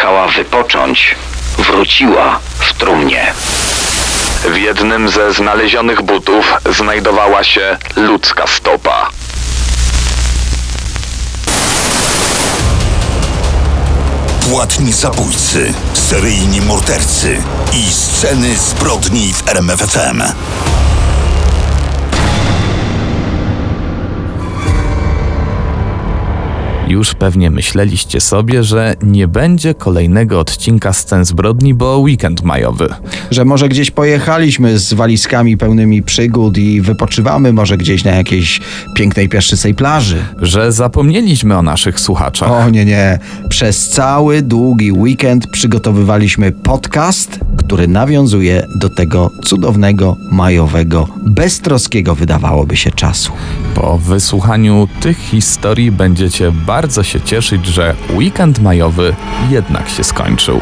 przyjechała wypocząć, wróciła w trumnie. W jednym ze znalezionych butów znajdowała się ludzka stopa. Płatni zabójcy, seryjni mordercy i sceny zbrodni w RMFFM. Już pewnie myśleliście sobie, że nie będzie kolejnego odcinka scen zbrodni, bo weekend majowy. Że może gdzieś pojechaliśmy z walizkami pełnymi przygód i wypoczywamy może gdzieś na jakiejś pięknej piaszczystej plaży. Że zapomnieliśmy o naszych słuchaczach. O nie, nie. Przez cały długi weekend przygotowywaliśmy podcast, który nawiązuje do tego cudownego, majowego, beztroskiego wydawałoby się czasu. Po wysłuchaniu tych historii będziecie bardzo się cieszyć, że weekend majowy jednak się skończył.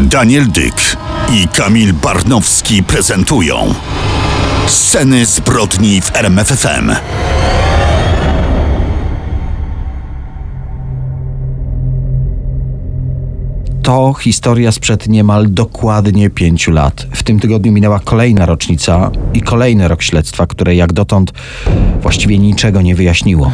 Daniel Dyk i Kamil Barnowski prezentują Sceny zbrodni w RMFFM. To historia sprzed niemal dokładnie pięciu lat. W tym tygodniu minęła kolejna rocznica i kolejny rok śledztwa, które jak dotąd właściwie niczego nie wyjaśniło.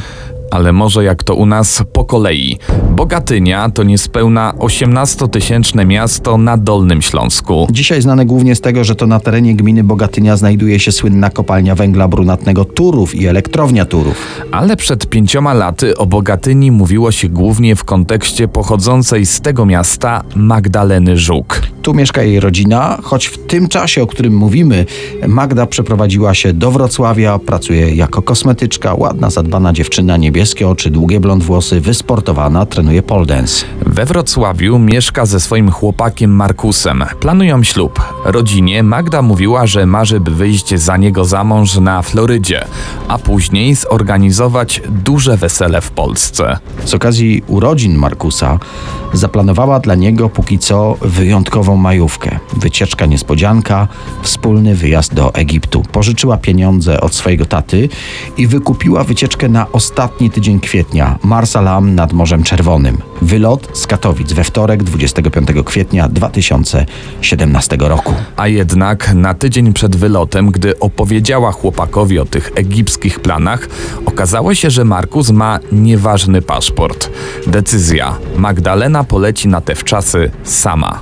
Ale może jak to u nas po kolei. Bogatynia to niespełna 18-tysięczne miasto na Dolnym Śląsku. Dzisiaj znane głównie z tego, że to na terenie gminy Bogatynia znajduje się słynna kopalnia węgla brunatnego Turów i elektrownia Turów. Ale przed pięcioma laty o Bogatyni mówiło się głównie w kontekście pochodzącej z tego miasta Magdaleny Żuk. Tu mieszka jej rodzina, choć w tym czasie, o którym mówimy, Magda przeprowadziła się do Wrocławia, pracuje jako kosmetyczka, ładna, zadbana dziewczyna, niebieskie oczy, długie blond włosy, wysportowana, trenuje pole dance. We Wrocławiu mieszka ze swoim chłopakiem Markusem. Planują ślub. Rodzinie Magda mówiła, że marzy by wyjść za niego za mąż na Florydzie, a później zorganizować duże wesele w Polsce. Z okazji urodzin Markusa zaplanowała dla niego póki co wyjątkową majówkę. Wycieczka niespodzianka, wspólny wyjazd do Egiptu. Pożyczyła pieniądze od swojego taty i wykupiła wycieczkę na ostatni tydzień kwietnia. Marsalam nad Morzem Czerwonym. Wylot z Katowic we wtorek 25 kwietnia 2017 roku. A jednak na tydzień przed wylotem, gdy opowiedziała chłopakowi o tych egipskich planach, okazało się, że Markus ma nieważny paszport. Decyzja. Magdalena poleci na te wczasy sama.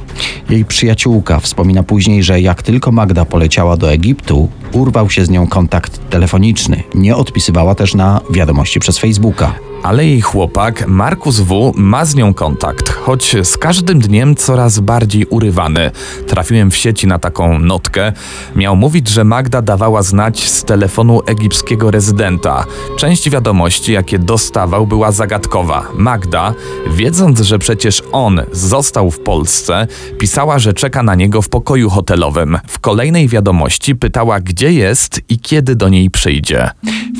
Jej przyjaciółka wspomina później, że jak tylko Magda poleciała do Egiptu, urwał się z nią kontakt telefoniczny. Nie odpisywała też na wiadomości przez Facebooka. Ale jej chłopak, Markus W., ma z nią kontakt, choć z każdym dniem coraz bardziej urywany. Trafiłem w sieci na taką notkę. Miał mówić, że Magda dawała znać z telefonu egipskiego rezydenta. Część wiadomości, jakie dostawał, była zagadkowa. Magda, wiedząc, że przecież on został w Polsce, pisała, że czeka na niego w pokoju hotelowym. W kolejnej wiadomości pytała, gdzie jest i kiedy do niej przyjdzie.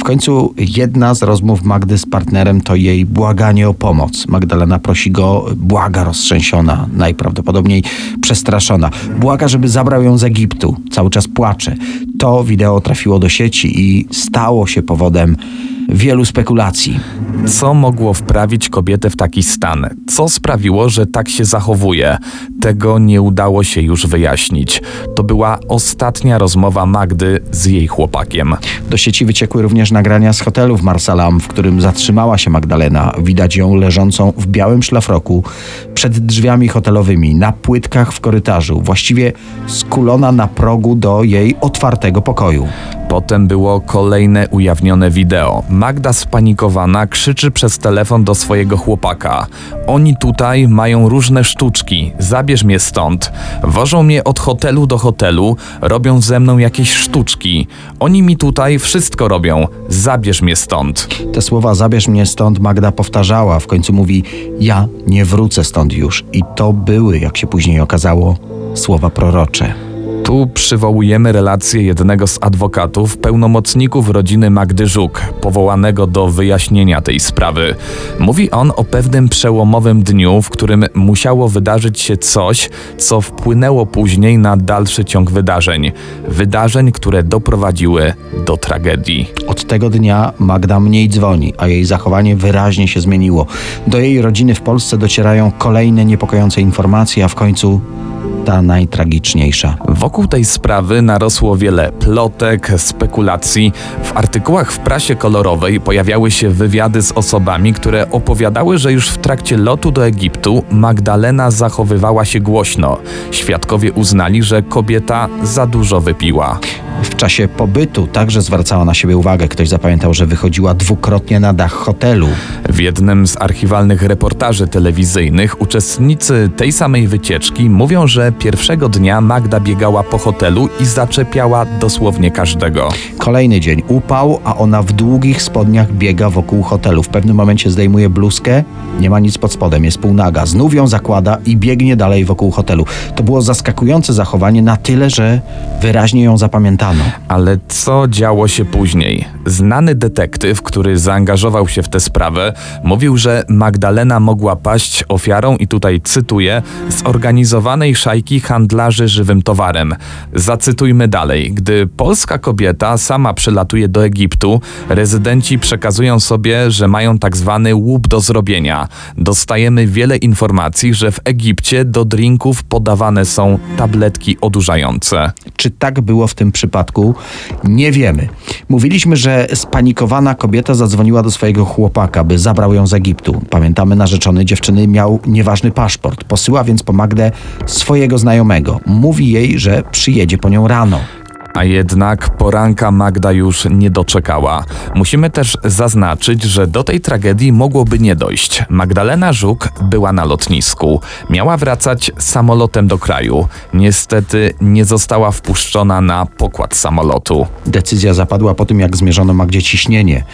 W końcu jedna z rozmów Magdy z partnerem to jej błaganie o pomoc. Magdalena prosi go, błaga roztrzęsiona, najprawdopodobniej przestraszona. Błaga, żeby zabrał ją z Egiptu. Cały czas płacze. To wideo trafiło do sieci i stało się powodem wielu spekulacji. Co mogło wprawić kobietę w taki stan? Co sprawiło, że tak się zachowuje? Tego nie udało się już wyjaśnić. To była ostatnia rozmowa Magdy z jej chłopakiem. Do sieci wyciekły również nagrania z hotelu w Marsalam, w którym zatrzymała się Magdalena. Widać ją leżącą w białym szlafroku przed drzwiami hotelowymi, na płytkach w korytarzu, właściwie skulona na progu do jej otwartego pokoju. Potem było kolejne ujawnione wideo. Magda spanikowana krzyczy przez telefon do swojego chłopaka. Oni tutaj mają różne sztuczki, zabierz mnie stąd. Wożą mnie od hotelu do hotelu, robią ze mną jakieś sztuczki. Oni mi tutaj wszystko robią, zabierz mnie stąd. Te słowa zabierz mnie stąd Magda powtarzała, w końcu mówi ja nie wrócę stąd już. I to były, jak się później okazało, słowa prorocze. Tu przywołujemy relację jednego z adwokatów, pełnomocników rodziny Magdy Żuk, powołanego do wyjaśnienia tej sprawy. Mówi on o pewnym przełomowym dniu, w którym musiało wydarzyć się coś, co wpłynęło później na dalszy ciąg wydarzeń. Wydarzeń, które doprowadziły do tragedii. Od tego dnia Magda mniej dzwoni, a jej zachowanie wyraźnie się zmieniło. Do jej rodziny w Polsce docierają kolejne niepokojące informacje, a w końcu ta najtragiczniejsza. Wokół tej sprawy narosło wiele plotek, spekulacji. W artykułach w prasie kolorowej pojawiały się wywiady z osobami, które opowiadały, że już w trakcie lotu do Egiptu Magdalena zachowywała się głośno. Świadkowie uznali, że kobieta za dużo wypiła. W czasie pobytu także zwracała na siebie uwagę. Ktoś zapamiętał, że wychodziła dwukrotnie na dach hotelu. W jednym z archiwalnych reportaży telewizyjnych uczestnicy tej samej wycieczki mówią, że pierwszego dnia Magda biegała po hotelu i zaczepiała dosłownie każdego. Kolejny dzień upał, a ona w długich spodniach biega wokół hotelu. W pewnym momencie zdejmuje bluzkę, nie ma nic pod spodem, jest półnaga. Znów ją zakłada i biegnie dalej wokół hotelu. To było zaskakujące zachowanie na tyle, że wyraźnie ją Ale co działo się później? Znany detektyw, który zaangażował się w tę sprawę, mówił, że Magdalena mogła paść ofiarą, i tutaj cytuję, zorganizowanej szajki handlarzy żywym towarem. Zacytujmy dalej. Gdy polska kobieta sama przylatuje do Egiptu, rezydenci przekazują sobie, że mają tak zwany łup do zrobienia. Dostajemy wiele informacji, że w Egipcie do drinków podawane są tabletki odurzające. Czy tak było w tym przypadku? Nie wiemy. Mówiliśmy, że spanikowana kobieta zadzwoniła do swojego chłopaka, by zabrał ją z Egiptu. Pamiętamy, narzeczony dziewczyny miał nieważny paszport. Posyła więc po Magdę swojego znajomego. Mówi jej, że przyjedzie po nią rano. A jednak poranka Magda już nie doczekała. Musimy też zaznaczyć, że do tej tragedii mogłoby nie dojść. Magdalena Żuk była na lotnisku. Miała wracać samolotem do kraju. Niestety nie została wpuszczona na pokład samolotu. Decyzja zapadła po tym, jak zmierzono Magdzie ciśnienie.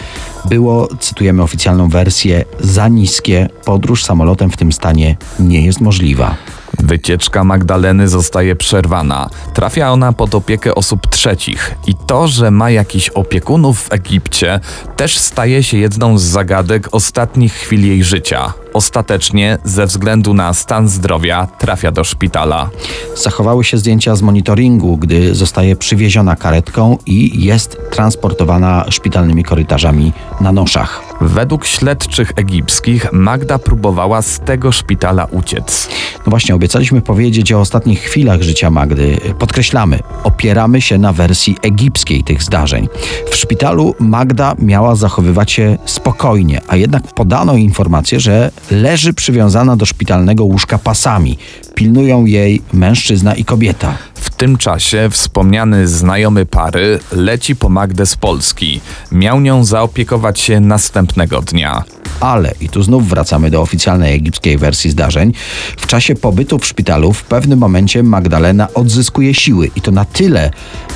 Było, cytujemy oficjalną wersję, za niskie. Podróż samolotem w tym stanie nie jest możliwa. Wycieczka Magdaleny zostaje przerwana. Trafia ona pod opiekę osób trzecich. I to, że ma jakichś opiekunów w Egipcie, też staje się jedną z zagadek ostatnich chwil jej życia. Ostatecznie, ze względu na stan zdrowia, trafia do szpitala. Zachowały się zdjęcia z monitoringu, gdy zostaje przywieziona karetką i jest transportowana szpitalnymi korytarzami na noszach. Według śledczych egipskich Magda próbowała z tego szpitala uciec. No właśnie, obiecaliśmy powiedzieć o ostatnich chwilach życia Magdy. Podkreślamy, opieramy się na wersji egipskiej tych zdarzeń. W szpitalu Magda miała zachowywać się spokojnie, a jednak podano informację, że leży przywiązana do szpitalnego łóżka pasami. Pilnują jej mężczyzna i kobieta. W tym czasie wspomniany znajomy pary leci po Magdę z Polski. Miał nią zaopiekować się następnego dnia. Ale, i tu znów wracamy do oficjalnej egipskiej wersji zdarzeń, w czasie pobytu w szpitalu w pewnym momencie Magdalena odzyskuje siły i to na tyle,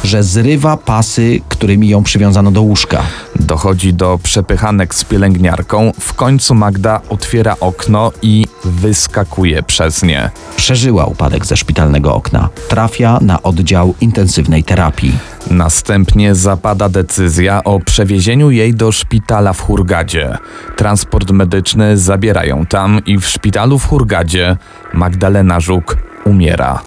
że zrywa pasy, którymi ją przywiązano do łóżka. Dochodzi do przepychanek z pielęgniarką. W końcu Magda otwiera okno i wyskakuje przez nie. Przeżyła upadek ze szpitalnego okna. Trafia na oddział intensywnej terapii. Następnie zapada decyzja o przewiezieniu jej do szpitala w Hurgadzie. Transport medyczny zabierają tam i w szpitalu w Hurgadzie Magdalena Żuk umiera.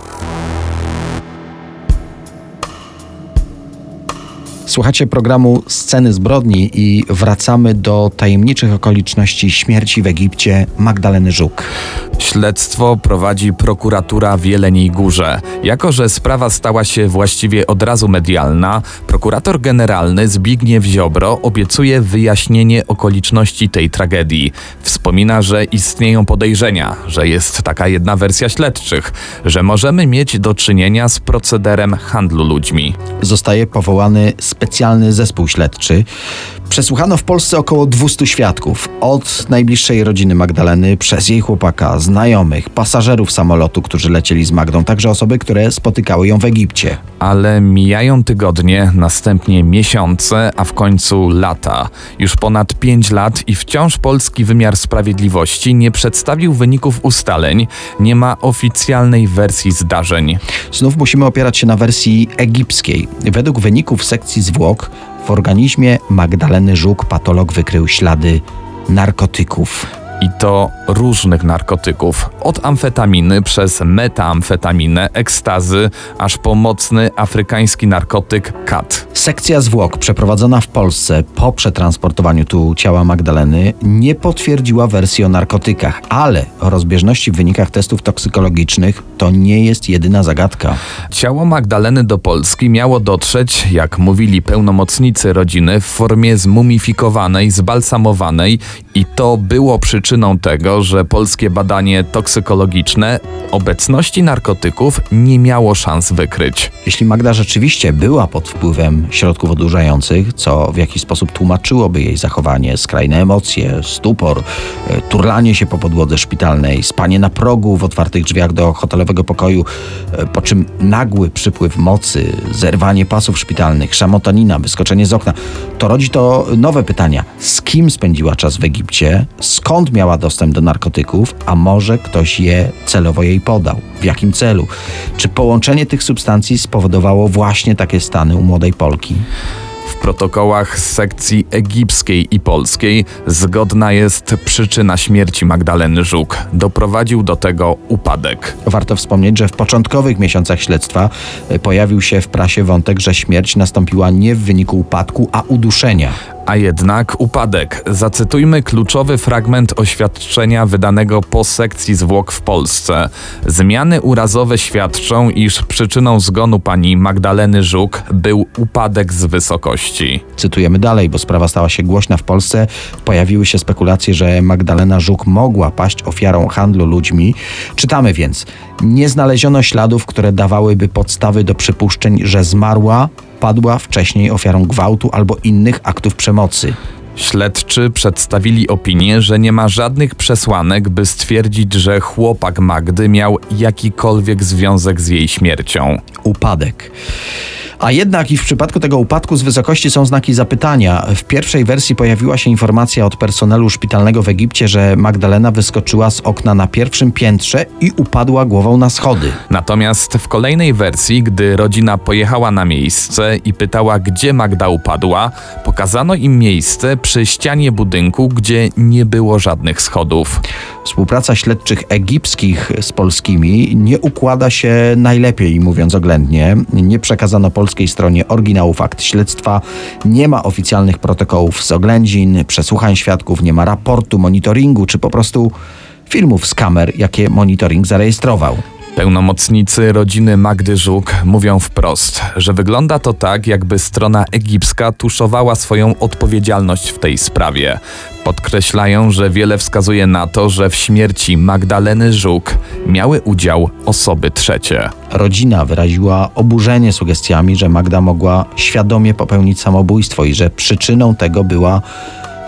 Słuchacie programu Sceny zbrodni i wracamy do tajemniczych okoliczności śmierci w Egipcie Magdaleny Żuk. Śledztwo prowadzi prokuratura w Jeleniej Górze. Jako, że sprawa stała się właściwie od razu medialna, prokurator generalny Zbigniew Ziobro obiecuje wyjaśnienie okoliczności tej tragedii. Wspomina, że istnieją podejrzenia, że jest taka jedna wersja śledczych, że możemy mieć do czynienia z procederem handlu ludźmi. Zostaje powołany specjalny zespół śledczy. Przesłuchano w Polsce około 200 świadków, od najbliższej rodziny Magdaleny, przez jej chłopaka, znajomych, pasażerów samolotu, którzy lecieli z Magdą, także osoby, które spotykały ją w Egipcie. Ale mijają tygodnie, następnie miesiące, a w końcu lata. Już ponad 5 lat i wciąż polski wymiar sprawiedliwości nie przedstawił wyników ustaleń, nie ma oficjalnej wersji zdarzeń. Znów musimy opierać się na wersji egipskiej. Według wyników sekcji zwłok w organizmie Magdaleny Żuk patolog wykrył ślady narkotyków. I to różnych narkotyków. Od amfetaminy przez metamfetaminę, ekstazy, aż po mocny afrykański narkotyk kat. Sekcja zwłok przeprowadzona w Polsce po przetransportowaniu tu ciała Magdaleny nie potwierdziła wersji o narkotykach, ale o rozbieżności w wynikach testów toksykologicznych to nie jest jedyna zagadka. Ciało Magdaleny do Polski miało dotrzeć, jak mówili pełnomocnicy rodziny, w formie zmumifikowanej, zbalsamowanej i to było przyczyną tego, że polskie badanie toksykologiczne obecności narkotyków nie miało szans wykryć. Jeśli Magda rzeczywiście była pod wpływem środków odurzających, co w jakiś sposób tłumaczyłoby jej zachowanie, skrajne emocje, stupor, e, turlanie się po podłodze szpitalnej, spanie na progu w otwartych drzwiach do hotelowego pokoju, e, po czym nagły przypływ mocy, zerwanie pasów szpitalnych, szamotanina, wyskoczenie z okna, to rodzi to nowe pytania. Z kim spędziła czas w Egipcie? Skąd miała dostęp do narkotyków? A może ktoś je celowo jej podał? W jakim celu? Czy połączenie tych substancji spowodowało właśnie takie stany u młodej Polki? W protokołach z sekcji egipskiej i polskiej zgodna jest przyczyna śmierci Magdaleny Żuk. Doprowadził do tego upadek. Warto wspomnieć, że w początkowych miesiącach śledztwa e, pojawił się w prasie wątek, że śmierć nastąpiła nie w wyniku upadku, a uduszenia. A jednak upadek. Zacytujmy kluczowy fragment oświadczenia wydanego po sekcji zwłok w Polsce. Zmiany urazowe świadczą, iż przyczyną zgonu pani Magdaleny Żuk był upadek z wysokości. Cytujemy dalej, bo sprawa stała się głośna w Polsce. Pojawiły się spekulacje, że Magdalena Żuk mogła paść ofiarą handlu ludźmi. Czytamy więc: Nie znaleziono śladów, które dawałyby podstawy do przypuszczeń, że zmarła, padła wcześniej ofiarą gwałtu albo innych aktów przemocy. Śledczy przedstawili opinię, że nie ma żadnych przesłanek, by stwierdzić, że chłopak Magdy miał jakikolwiek związek z jej śmiercią. Upadek. A jednak i w przypadku tego upadku z wysokości są znaki zapytania. W pierwszej wersji pojawiła się informacja od personelu szpitalnego w Egipcie, że Magdalena wyskoczyła z okna na pierwszym piętrze i upadła głową na schody. Natomiast w kolejnej wersji, gdy rodzina pojechała na miejsce i pytała, gdzie Magda upadła, pokazano im miejsce przy ścianie budynku, gdzie nie było żadnych schodów. Współpraca śledczych egipskich z polskimi nie układa się najlepiej, mówiąc oględnie. Nie przekazano polskiej stronie oryginałów akt śledztwa, nie ma oficjalnych protokołów z oględzin, przesłuchań świadków, nie ma raportu, monitoringu czy po prostu filmów z kamer, jakie monitoring zarejestrował. Pełnomocnicy rodziny Magdy Żuk mówią wprost, że wygląda to tak, jakby strona egipska tuszowała swoją odpowiedzialność w tej sprawie. Podkreślają, że wiele wskazuje na to, że w śmierci Magdaleny Żuk miały udział osoby trzecie. Rodzina wyraziła oburzenie sugestiami, że Magda mogła świadomie popełnić samobójstwo i że przyczyną tego była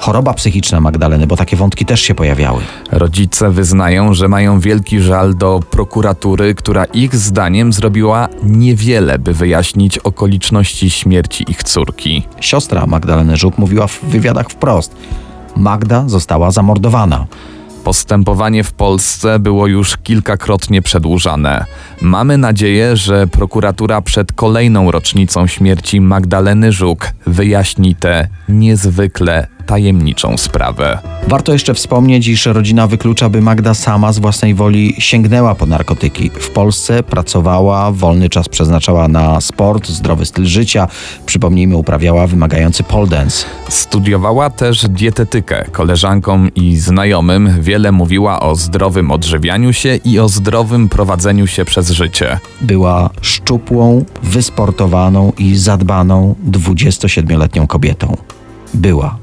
choroba psychiczna Magdaleny, bo takie wątki też się pojawiały. Rodzice wyznają, że mają wielki żal do prokuratury, która ich zdaniem zrobiła niewiele, by wyjaśnić okoliczności śmierci ich córki. Siostra Magdaleny Żuk mówiła w wywiadach wprost: Magda została zamordowana. Postępowanie w Polsce było już kilkakrotnie przedłużane. Mamy nadzieję, że prokuratura przed kolejną rocznicą śmierci Magdaleny Żuk wyjaśni tę niezwykle tajemniczą sprawę. Warto jeszcze wspomnieć, iż rodzina wyklucza, by Magda sama z własnej woli sięgnęła po narkotyki. W Polsce pracowała, wolny czas przeznaczała na sport, zdrowy styl życia. Przypomnijmy, uprawiała wymagający pole dance. Studiowała też dietetykę. Koleżankom i znajomym wiele mówiła o zdrowym odżywianiu się i o zdrowym prowadzeniu się przez życie. Była szczupłą, wysportowaną i zadbaną 27-letnią kobietą. Była.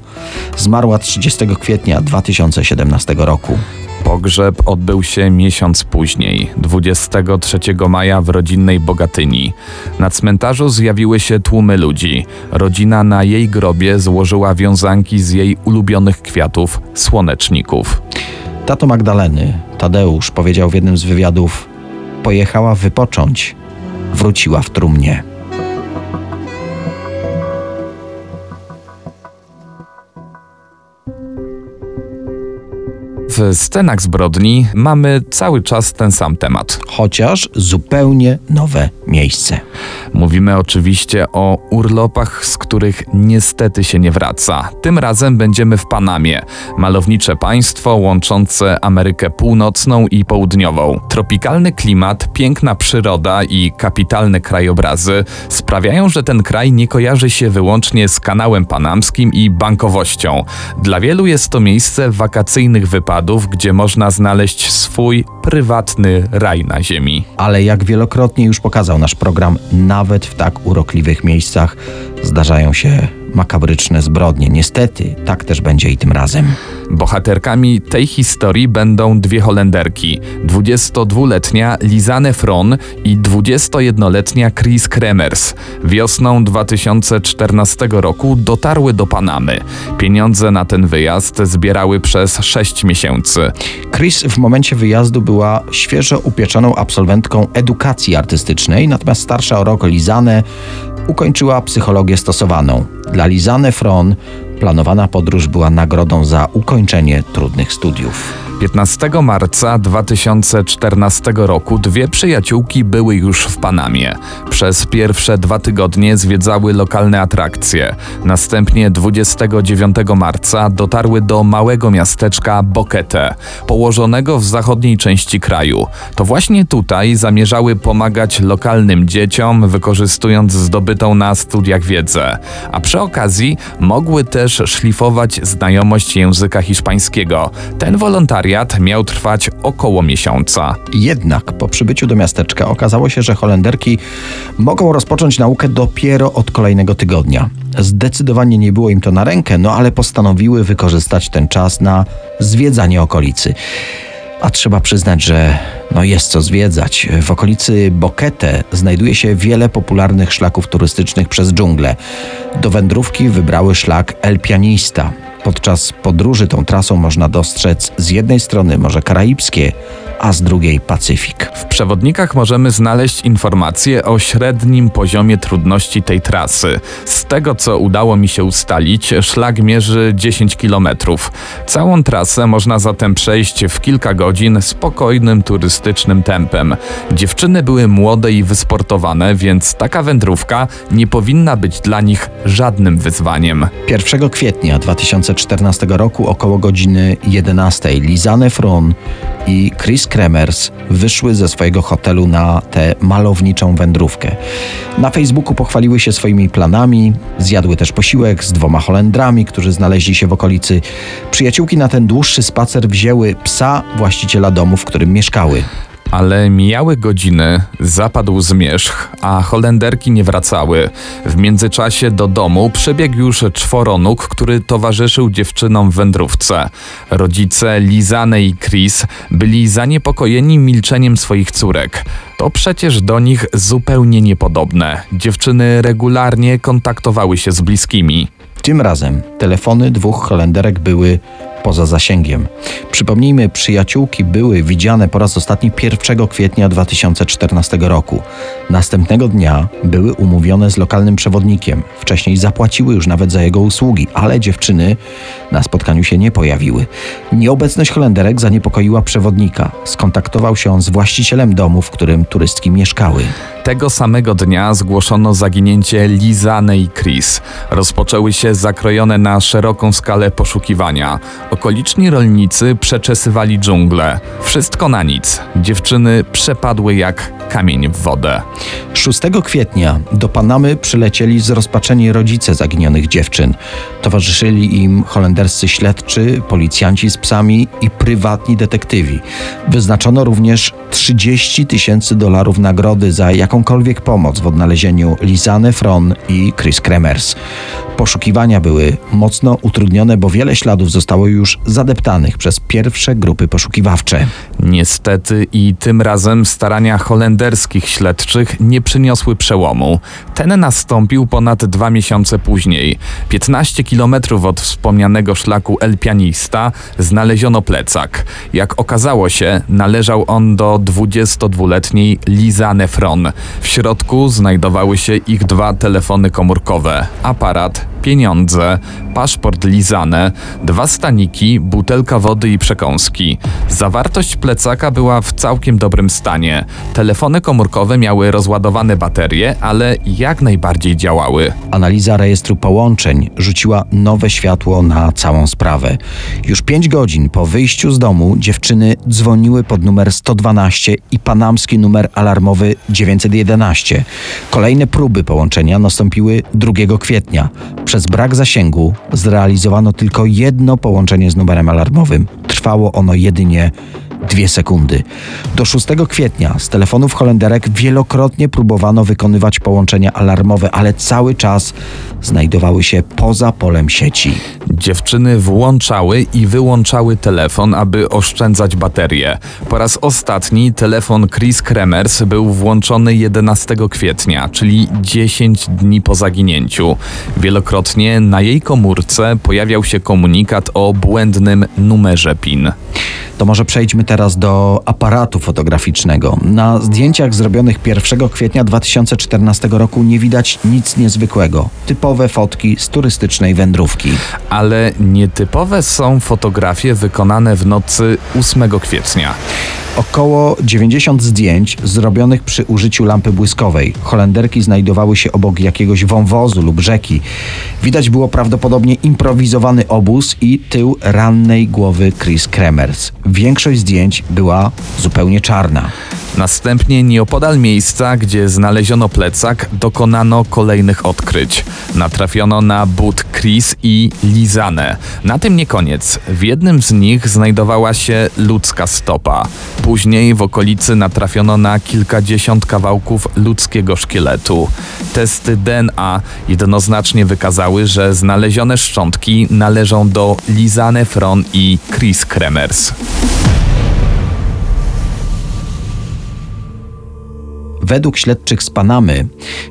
Zmarła 30 kwietnia 2017 roku. Pogrzeb odbył się miesiąc później, 23 maja w rodzinnej Bogatyni. Na cmentarzu zjawiły się tłumy ludzi. Rodzina na jej grobie złożyła wiązanki z jej ulubionych kwiatów, słoneczników. Tato Magdaleny, Tadeusz, powiedział w jednym z wywiadów: Pojechała wypocząć, wróciła w trumnie. W scenach zbrodni mamy cały czas ten sam temat. Chociaż zupełnie nowe miejsce. Mówimy oczywiście o urlopach, z których niestety się nie wraca. Tym razem będziemy w Panamie, malownicze państwo łączące Amerykę Północną i Południową. Tropikalny klimat, piękna przyroda i kapitalne krajobrazy sprawiają, że ten kraj nie kojarzy się wyłącznie z kanałem panamskim i bankowością. Dla wielu jest to miejsce wakacyjnych wypadów, gdzie można znaleźć swój prywatny raj na ziemi. Ale jak wielokrotnie już pokazał nasz program, nawet w tak urokliwych miejscach zdarzają się makabryczne zbrodnie. Niestety, tak też będzie i tym razem. Bohaterkami tej historii będą dwie Holenderki: 22-letnia Lizanne Fron i 21-letnia Chris Kremers. Wiosną 2014 roku dotarły do Panamy. Pieniądze na ten wyjazd zbierały przez 6 miesięcy. Chris w momencie wyjazdu była świeżo upieczoną absolwentką edukacji artystycznej, natomiast starsza o rok Lizanne ukończyła psychologię stosowaną. Dla Lizanne Fron planowana podróż była nagrodą za ukończenie trudnych studiów. 15 marca 2014 roku dwie przyjaciółki były już w Panamie. Przez pierwsze dwa tygodnie zwiedzały lokalne atrakcje. Następnie 29 marca dotarły do małego miasteczka Boquete, położonego w zachodniej części kraju. To właśnie tutaj zamierzały pomagać lokalnym dzieciom, wykorzystując zdobytą na studiach wiedzę. A przy okazji mogły też szlifować znajomość języka hiszpańskiego. Ten wolontariat miał trwać około miesiąca. Jednak po przybyciu do miasteczka okazało się, że Holenderki mogą rozpocząć naukę dopiero od kolejnego tygodnia. Zdecydowanie nie było im to na rękę, no ale postanowiły wykorzystać ten czas na zwiedzanie okolicy. A trzeba przyznać, że no jest co zwiedzać. W okolicy Boquete znajduje się wiele popularnych szlaków turystycznych przez dżunglę. Do wędrówki wybrały szlak El Pianista. Podczas podróży tą trasą można dostrzec z jednej strony Morze Karaibskie, a z drugiej Pacyfik. W przewodnikach możemy znaleźć informacje o średnim poziomie trudności tej trasy. Z tego co udało mi się ustalić, szlak mierzy 10 km. Całą trasę można zatem przejść w kilka godzin spokojnym turystycznym tempem. Dziewczyny były młode i wysportowane, więc taka wędrówka nie powinna być dla nich żadnym wyzwaniem. 1 kwietnia 2014 roku około godziny 11 Lizanne Fron i Chris Kremers wyszły ze swojego hotelu na tę malowniczą wędrówkę. Na Facebooku pochwaliły się swoimi planami, zjadły też posiłek z dwoma Holendrami, którzy znaleźli się w okolicy. Przyjaciółki na ten dłuższy spacer wzięły psa właściciela domu, w którym mieszkały. Ale mijały godziny, zapadł zmierzch, a Holenderki nie wracały. W międzyczasie do domu przybiegł już czworonóg, który towarzyszył dziewczynom w wędrówce. Rodzice Lizane i Chris byli zaniepokojeni milczeniem swoich córek. To przecież do nich zupełnie niepodobne. Dziewczyny regularnie kontaktowały się z bliskimi. Tym razem telefony dwóch Holenderek były poza zasięgiem. Przypomnijmy, przyjaciółki były widziane po raz ostatni 1 kwietnia 2014 roku. Następnego dnia były umówione z lokalnym przewodnikiem. Wcześniej zapłaciły już nawet za jego usługi, ale dziewczyny na spotkaniu się nie pojawiły. Nieobecność Holenderek zaniepokoiła przewodnika. Skontaktował się on z właścicielem domu, w którym turystki mieszkały. Tego samego dnia zgłoszono zaginięcie Lizane i Chris. Rozpoczęły się zakrojone na szeroką skalę poszukiwania. Okoliczni rolnicy przeczesywali dżunglę. Wszystko na nic. Dziewczyny przepadły jak kamień w wodę. 6 kwietnia do Panamy przylecieli zrozpaczeni rodzice zaginionych dziewczyn. Towarzyszyli im holenderscy śledczy, policjanci z psami i prywatni detektywi. Wyznaczono również 30 tysięcy dolarów nagrody za jakąkolwiek pomoc w odnalezieniu Lizanne Fron i Chris Kremers. Poszukiwania były mocno utrudnione, bo wiele śladów zostało już zadeptanych przez pierwsze grupy poszukiwawcze. Niestety i tym razem starania holenderskich śledczych nie przyniosły przełomu. Ten nastąpił ponad dwa miesiące później. 15 kilometrów od wspomnianego szlaku El Pianista znaleziono plecak. Jak okazało się, należał on do 22-letniej Liza Nefron. W środku znajdowały się ich dwa telefony komórkowe, aparat, pieniądze, paszport Lizane, dwa staniki, butelka wody i przekąski. Zawartość plecaka była w całkiem dobrym stanie. Telefony komórkowe miały rozładowane baterie, ale jak najbardziej działały. Analiza rejestru połączeń rzuciła nowe światło na całą sprawę. Już pięć godzin po wyjściu z domu dziewczyny dzwoniły pod numer 112 i panamski numer alarmowy 911. Kolejne próby połączenia nastąpiły 2 kwietnia. Przez brak zasięgu zrealizowano tylko jedno połączenie z numerem alarmowym. Trwało ono jedynie dwie sekundy. Do 6 kwietnia z telefonów Holenderek wielokrotnie próbowano wykonywać połączenia alarmowe, ale cały czas znajdowały się poza polem sieci. Dziewczyny włączały i wyłączały telefon, aby oszczędzać baterię. Po raz ostatni telefon Chris Kremers był włączony 11 kwietnia, czyli 10 dni po zaginięciu. Wielokrotnie na jej komórce pojawiał się komunikat o błędnym numerze PIN. To może przejdźmy teraz do aparatu fotograficznego. Na zdjęciach zrobionych 1 kwietnia 2014 roku nie widać nic niezwykłego. Typowe fotki z turystycznej wędrówki. Ale nietypowe są fotografie wykonane w nocy 8 kwietnia. Około 90 zdjęć zrobionych przy użyciu lampy błyskowej. Holenderki znajdowały się obok jakiegoś wąwozu lub rzeki. Widać było prawdopodobnie improwizowany obóz i tył rannej głowy Chris Kremers. Większość zdjęć była zupełnie czarna. Następnie nieopodal miejsca, gdzie znaleziono plecak, dokonano kolejnych odkryć. Natrafiono na but Chris i Na tym nie koniec. W jednym z nich znajdowała się ludzka stopa. Później w okolicy natrafiono na kilkadziesiąt kawałków ludzkiego szkieletu. Testy DNA jednoznacznie wykazały, że znalezione szczątki należą do Lizane Fron i Chris Kremers. Według śledczych z Panamy,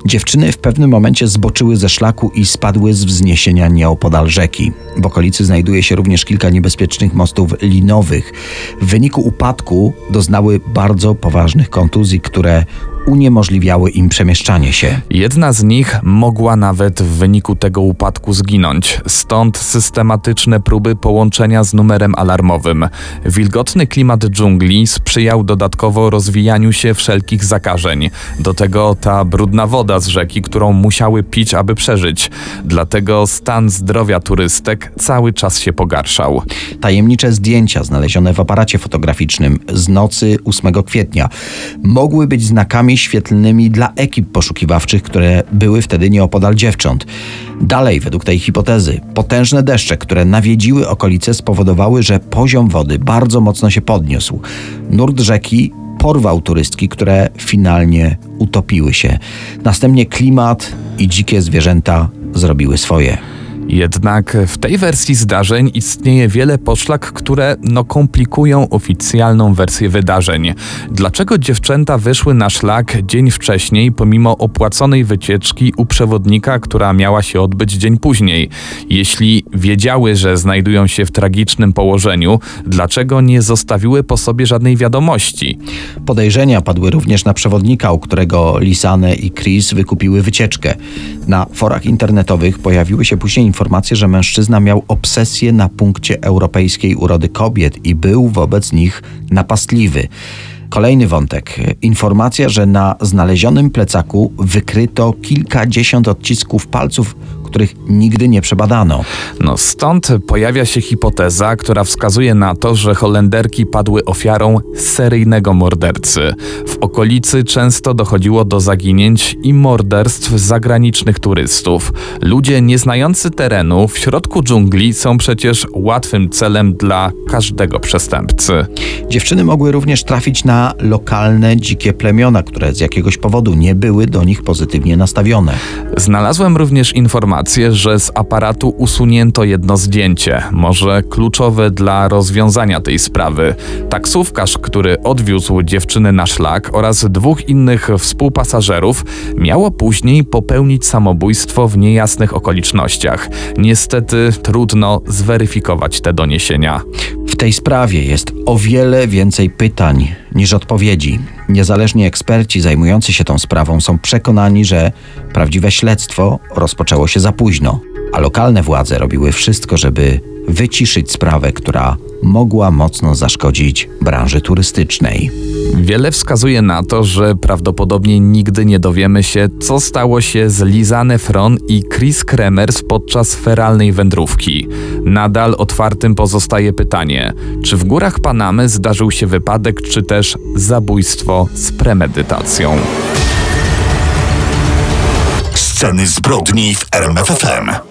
dziewczyny w pewnym momencie zboczyły ze szlaku i spadły z wzniesienia nieopodal rzeki. W okolicy znajduje się również kilka niebezpiecznych mostów linowych. W wyniku upadku doznały bardzo poważnych kontuzji, które uniemożliwiały im przemieszczanie się. Jedna z nich mogła nawet w wyniku tego upadku zginąć, stąd systematyczne próby połączenia z numerem alarmowym. Wilgotny klimat dżungli sprzyjał dodatkowo rozwijaniu się wszelkich zakażeń. Do tego ta brudna woda z rzeki, którą musiały pić, aby przeżyć. Dlatego stan zdrowia turystek cały czas się pogarszał. Tajemnicze zdjęcia znalezione w aparacie fotograficznym z nocy 8 kwietnia mogły być znakami świetlnymi dla ekip poszukiwawczych, które były wtedy nieopodal dziewcząt. Dalej, według tej hipotezy, potężne deszcze, które nawiedziły okolice, spowodowały, że poziom wody bardzo mocno się podniósł. Nurt rzeki porwał turystki, które finalnie utopiły się. Następnie klimat i dzikie zwierzęta zrobiły swoje. Jednak w tej wersji zdarzeń istnieje wiele poszlak, które no komplikują oficjalną wersję wydarzeń. Dlaczego dziewczęta wyszły na szlak dzień wcześniej, pomimo opłaconej wycieczki u przewodnika, która miała się odbyć dzień później? Jeśli wiedziały, że znajdują się w tragicznym położeniu, dlaczego nie zostawiły po sobie żadnej wiadomości? Podejrzenia padły również na przewodnika, u którego Lisane i Chris wykupiły wycieczkę. Na forach internetowych pojawiły się później informacje, że mężczyzna miał obsesję na punkcie europejskiej urody kobiet i był wobec nich napastliwy. Kolejny wątek. Informacja, że na znalezionym plecaku wykryto kilkadziesiąt odcisków palców, których nigdy nie przebadano. No stąd pojawia się hipoteza, która wskazuje na to, że Holenderki padły ofiarą seryjnego mordercy. W okolicy często dochodziło do zaginięć i morderstw zagranicznych turystów. Ludzie nieznający terenu w środku dżungli są przecież łatwym celem dla każdego przestępcy. Dziewczyny mogły również trafić na lokalne dzikie plemiona, które z jakiegoś powodu nie były do nich pozytywnie nastawione. Znalazłem również informację, informację, że z aparatu usunięto jedno zdjęcie, może kluczowe dla rozwiązania tej sprawy. Taksówkarz, który odwiózł dziewczynę na szlak oraz dwóch innych współpasażerów, miało później popełnić samobójstwo w niejasnych okolicznościach. Niestety trudno zweryfikować te doniesienia. Tej sprawie jest o wiele więcej pytań niż odpowiedzi. Niezależni eksperci zajmujący się tą sprawą są przekonani, że prawdziwe śledztwo rozpoczęło się za późno, a lokalne władze robiły wszystko, żeby wyciszyć sprawę, która mogła mocno zaszkodzić branży turystycznej. Wiele wskazuje na to, że prawdopodobnie nigdy nie dowiemy się, co stało się z Lizanne Fron i Chris Kremers podczas feralnej wędrówki. Nadal otwartym pozostaje pytanie, czy w górach Panamy zdarzył się wypadek, czy też zabójstwo z premedytacją. Sceny zbrodni w RMFFM.